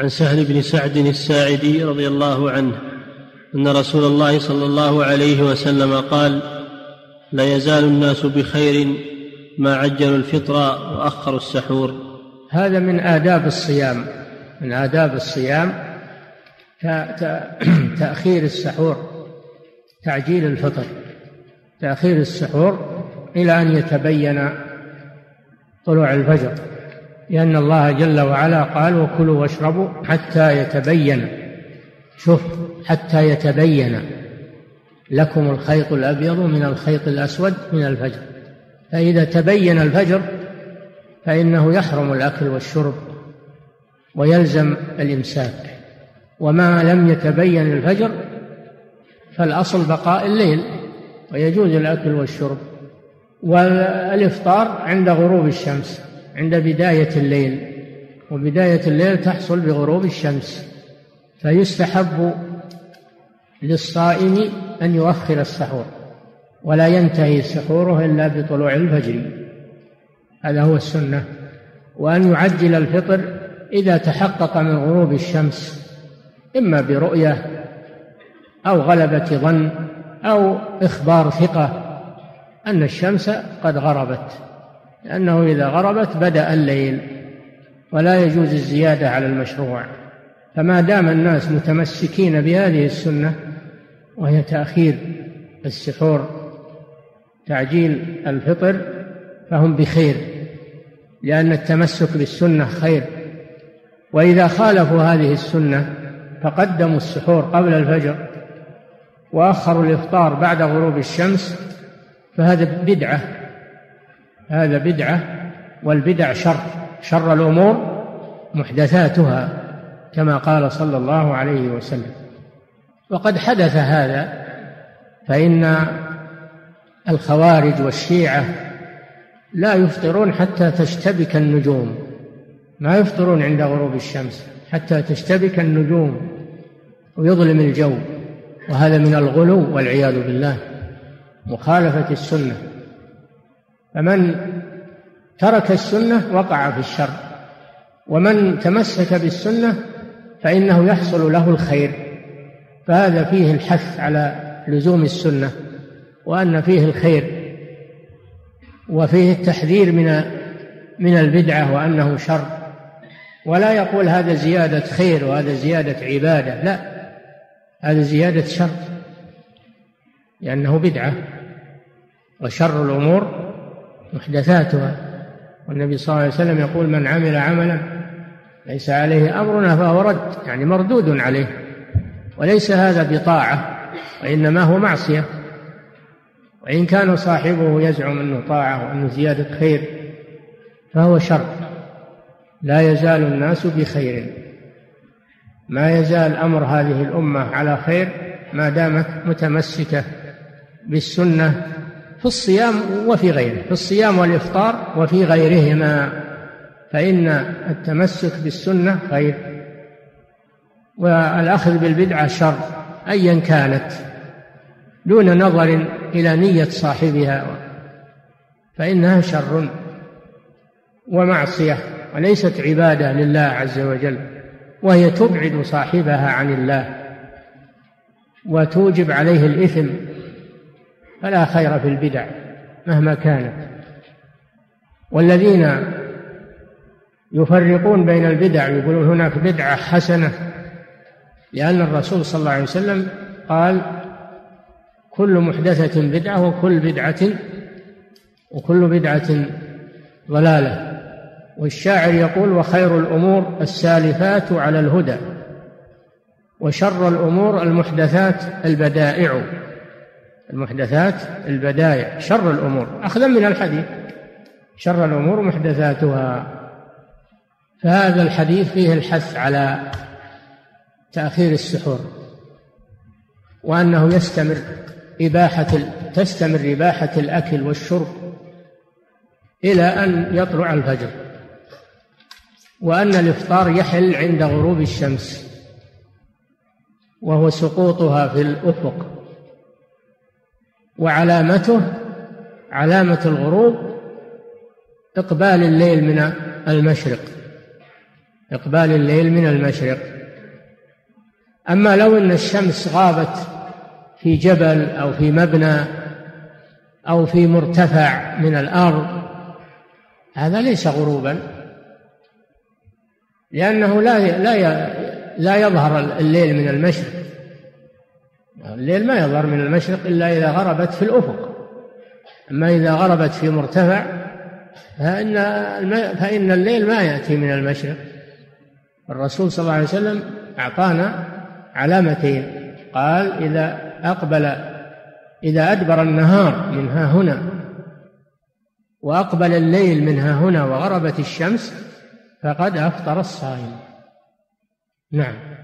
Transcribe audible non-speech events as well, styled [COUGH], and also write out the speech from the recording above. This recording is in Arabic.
عن سهل بن سعد الساعدي رضي الله عنه أن رسول الله صلى الله عليه وسلم قال لا يزال الناس بخير ما عجلوا الفطر وأخروا السحور. هذا من آداب الصيام من آداب الصيام [CLEARS THROAT] تأخير السحور تعجيل الفطر تأخير السحور إلى أن يتبين طلوع الفجر. لأن الله جل وعلا قال وكلوا واشربوا حتى يتبين. شوف حتى يتبين لكم الخيط الأبيض من الخيط الأسود من الفجر. فإذا تبين الفجر فإنه يحرم الأكل والشرب ويلزم الإمساك. وما لم يتبين الفجر فالأصل بقاء الليل ويجوز الأكل والشرب. والإفطار عند غروب الشمس. عند بداية الليل وبداية الليل تحصل بغروب الشمس فيستحب للصائم أن يؤخر السحور ولا ينتهي سحوره إلا بطلوع الفجر. هذا هو السنة. وأن يعجل الفطر إذا تحقق من غروب الشمس إما برؤية أو غلبة ظن أو إخبار ثقة أن الشمس قد غربت. لأنه إذا غربت بدأ الليل ولا يجوز الزيادة على المشروع. فما دام الناس متمسكين بهذه السنة وهي تأخير السحور تعجيل الفطر فهم بخير لأن التمسك بالسنة خير. وإذا خالفوا هذه السنة فقدموا السحور قبل الفجر وأخروا الإفطار بعد غروب الشمس فهذا بدعة. هذا بدعة والبدع شر شر الأمور محدثاتها كما قال صلى الله عليه وسلم. وقد حدث هذا فإن الخوارج والشيعة لا يفطرون حتى تشتبك النجوم ما يفطرون عند غروب الشمس حتى تشتبك النجوم ويظلم الجو وهذا من الغلو والعياذ بالله مخالفة السنة. فمن ترك السنة وقع في الشر ومن تمسك بالسنة فإنه يحصل له الخير. فهذا فيه الحث على لزوم السنة وأن فيه الخير وفيه التحذير من من البدعة وأنه شر. ولا يقول هذا زيادة خير وهذا زيادة عبادة لا هذا زيادة شر لأنه بدعة وشر الأمور محدثاتها. والنبي صلى الله عليه وسلم يقول من عمل عملا ليس عليه أمرنا فهو رد. يعني مردود عليه. وليس هذا بطاعة وإنما هو معصية. وإن كان صاحبه يزعم أنه طاعة وأنه زيادة خير فهو شر. لا يزال الناس بخير. ما يزال أمر هذه الأمة على خير ما دامت متمسكة بالسنة في الصيام وفي غيره في الصيام والإفطار وفي غيرهما فإن التمسك بالسنة خير. والأخذ بالبدعة شر أيا كانت دون نظر إلى نية صاحبها فإنها شر ومعصية وليست عبادة لله عز وجل وهي تبعد صاحبها عن الله وتوجب عليه الإثم فلا خير في البدع مهما كانت. والذين يفرقون بين البدع يقولون هناك بدعة حسنة لأن الرسول صلى الله عليه وسلم قال كل محدثة بدعة وكل بدعة وكل بدعة ضلالة. والشاعر يقول وخير الأمور السالفات على الهدى وشر الأمور المحدثات البدائع. المحدثات البدايع شر الأمور. أخذا من الحديث. شر الأمور محدثاتها. فهذا الحديث فيه الحث على تأخير السحور وأنه يستمر إباحة تستمر إباحة الأكل والشرب إلى أن يطلع الفجر وأن الإفطار يحل عند غروب الشمس وهو سقوطها في الأفق. وعلامته علامة الغروب إقبال الليل من المشرق. إقبال الليل من المشرق. أما لو أن الشمس غابت في جبل أو في مبنى أو في مرتفع من الأرض هذا ليس غروبا لأنه لا لا لا يظهر الليل من المشرق. الليل ما يظهر من المشرق إلا إذا غربت في الأفق. أما إذا غربت في مرتفع فإن فإن الليل ما يأتي من المشرق. الرسول صلى الله عليه وسلم أعطانا علامتين. قال إذا أقبل إذا أدبر النهار من ها هنا وأقبل الليل من ها هنا وغربت الشمس فقد أفطر الصائم. نعم.